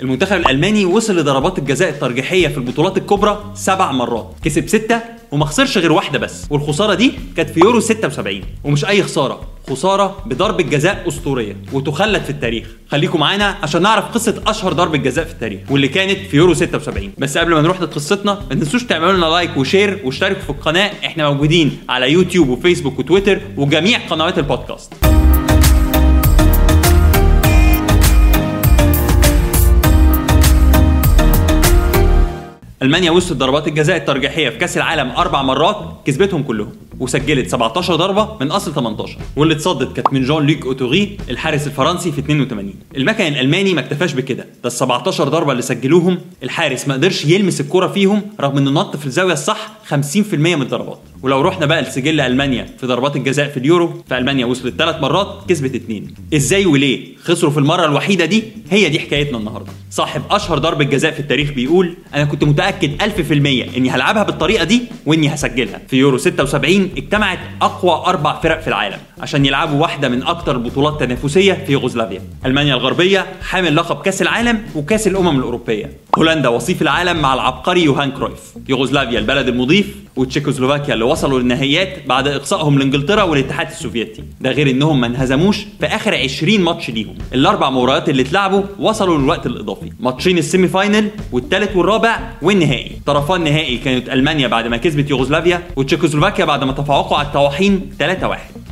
المنتخب الألماني وصل لضربات الجزاء الترجيحية في البطولات الكبرى سبع مرات. كسب ستة وما خسرش غير واحدة بس. والخسارة دي كانت في يورو 76 ومش أي خسارة. خسارة بضربة جزاء أسطورية وتخلد في التاريخ. خليكم معانا عشان نعرف قصة أشهر ضربة جزاء في التاريخ واللي كانت في يورو 76 بس قبل ما نروح لقصتنا ما تنسوش تعملوا لنا like و share واشتركوا في القناة. إحنا موجودين على يوتيوب وفيسبوك وتويتر وجميع قنوات البودكاست. ألمانيا وصلت ضربات الجزاء الترجيحية في كأس العالم أربع مرات كسبتهم كلهم. وسجلت 17 ضربة من أصل 18 واللي اتصدت كانت من جون لوك ايتوري الحارس الفرنسي في 82 المكن الألماني ما اكتفاش بكده ده ال 17 ضربة اللي سجلوهم الحارس ما قدرش يلمس الكرة فيهم رغم إنه نط في الزاوية الصح 50% من الضربات. ولو رحنا بقى لسجل ألمانيا في ضربات الجزاء في اليورو فألمانيا وصلت ثلاث مرات كسبت اثنين إزاي وليه خسروا في المرة الوحيدة دي؟ هي دي حكايتنا النهارده. صاحب أشهر ضربة جزاء في التاريخ بيقول أنا كنت متأكد 1000% إني هلعبها بالطريقة دي وإني هسجلها. في يورو 76 اجتمعت أقوى أربع فرق في العالم عشان يلعبوا واحدة من أكتر البطولات تنافسية في يوغوسلافيا. ألمانيا الغربية حامل لقب كأس العالم وكأس الأمم الأوروبية. هولندا وصيف العالم مع العبقري يوهان كرويف. يوغوسلافيا البلد المضيف وتشيكوسلوفاكيا اللي وصلوا للنهائيات بعد إقصائهم لإنجلترا والاتحاد السوفيتي. ده غير إنهم ما انهزموش في آخر 20 ماتش ليهم. الأربع مباريات اللي اتلعبوا وصلوا للوقت الإضافي. ماتشين ال semi final والثالث والرابع والنهائي. طرفا النهائي كانت ألمانيا بعد ما كسبت يوغوسلافيا وتشيكوسلوفاكيا بعد ما تفوقوا على الطواحين 3-1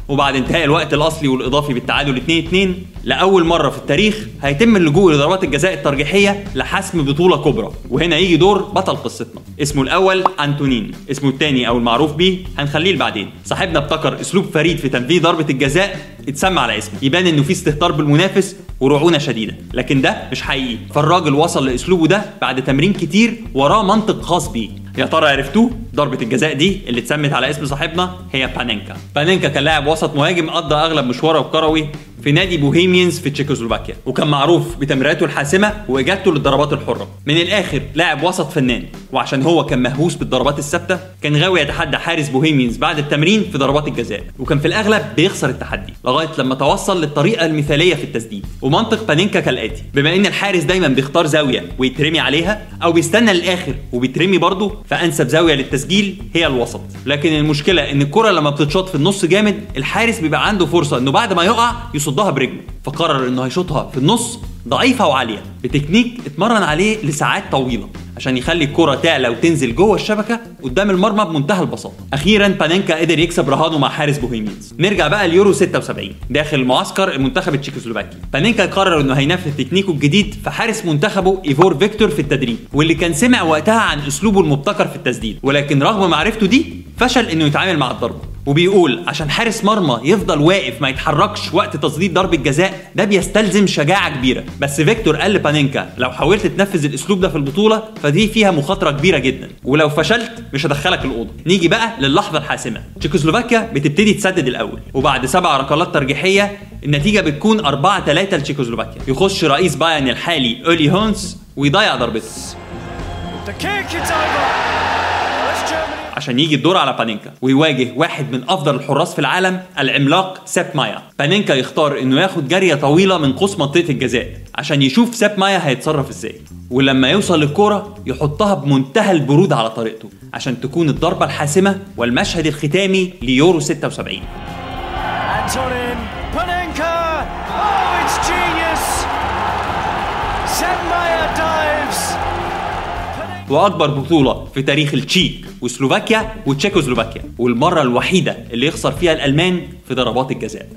وبعد انتهاء الوقت الأصلي والإضافي بالتعادل 2-2 لأول مرة في التاريخ هيتم اللجوء لضربات الجزاء الترجيحية لحسم بطولة كبرى وهنا يجي دور بطل قصتنا. اسمه الأول أنتونين اسمه الثاني أو المعروف بيه هنخليه لبعدين. صاحبنا ابتكر أسلوب فريد في تنفيذ ضربة الجزاء اتسمى على اسمه. يبان إنه في استهتار بالمنافس ورعونه شديده لكن ده مش حقيقي. فالراجل وصل لأسلوبه ده بعد تمرين كتير وراه منطق خاص بيه. يا ترى عرفتوه؟ ضربة الجزاء دي اللي اتسمت على اسم صاحبنا هي بانينكا. بانينكا كان لاعب وسط مهاجم قضى أغلب مشواره الكروي في نادي بوهيميانز في تشيكوسلوفاكيا وكان معروف بتمريراته الحاسمة وإجادته للضربات الحرة. من الآخر لاعب وسط فنان وعشان هو كان مهووس بالضربات الثابتة كان غاوي يتحدى حارس بوهيميانز بعد التمرين في ضربات الجزاء. وكان في الأغلب بيخسر التحدي لغاية لما توصل للطريقة المثالية في التسديد. ومنطق بانينكا كالآتي بما إن الحارس دايما بيختار زاوية ويترمي عليها أو بيستنى للآخر وبيترمي برضه فأنسب زاوية للتسجيل هي الوسط. لكن المشكلة إن الكرة لما بتتشاط في النص جامد الحارس بيبقى عنده فرصة إنه بعد ما يقع يصدها برجله فقرر إنه هيشوطها في النص ضعيفة وعالية بتكنيك اتمرن عليه لساعات طويلة عشان يخلي الكرة تعلى وتنزل جوه الشبكة قدام المرمى بمنتهى البساطة. أخيرا بانينكا قدر يكسب رهانه مع حارس بوهيميانز. نرجع بقى ليورو 76 داخل معسكر المنتخب التشيكوسلوفاكي. بانينكا قرر إنه هينفذ تكنيكه الجديد في حارس منتخبه إيفور فيكتور في التدريب واللي كان سمع وقتها عن أسلوبه المبتكر في التسديد ولكن رغم معرفته دي فشل إنه يتعامل مع الضربة. وبيقول عشان حارس مرمى يفضل واقف ما يتحركش وقت تسديد ضربة جزاء ده بيستلزم شجاعة كبيرة. بس فيكتور قال لبانينكا لو حاولت تنفذ الأسلوب ده في البطولة فدي فيها مخاطرة كبيرة جدا. ولو فشلت مش هدخلك الأوضة. نيجي بقى للحظة الحاسمة. تشيكوسلوفاكيا بتبتدي تسدد الأول. وبعد سبع ركلات ترجيحية النتيجة بتكون 4 3 لتشيكوسلوفاكيا. يخش رئيس بايرن الحالي أولي هونس ويضيع ضربته. عشان يجي الدور على بانينكا ويواجه واحد من أفضل الحراس في العالم العملاق سيب ماير بانينكا يختار إنه ياخد جرية طويلة من قوس منطقة الجزاء عشان يشوف سيب ماير هيتصرف إزاي ولما يوصل للكرة يحطها بمنتهى البرود على طريقته عشان تكون الضربة الحاسمة والمشهد الختامي ليورو 76 Antonin Panenka! Oh, it's genius! Sepp Maier dives! وأكبر بطولة في تاريخ التشيك وسلوفاكيا وتشيكوسلوفاكيا والمرة الوحيدة اللي يخسر فيها الألمان في ضربات الجزاء.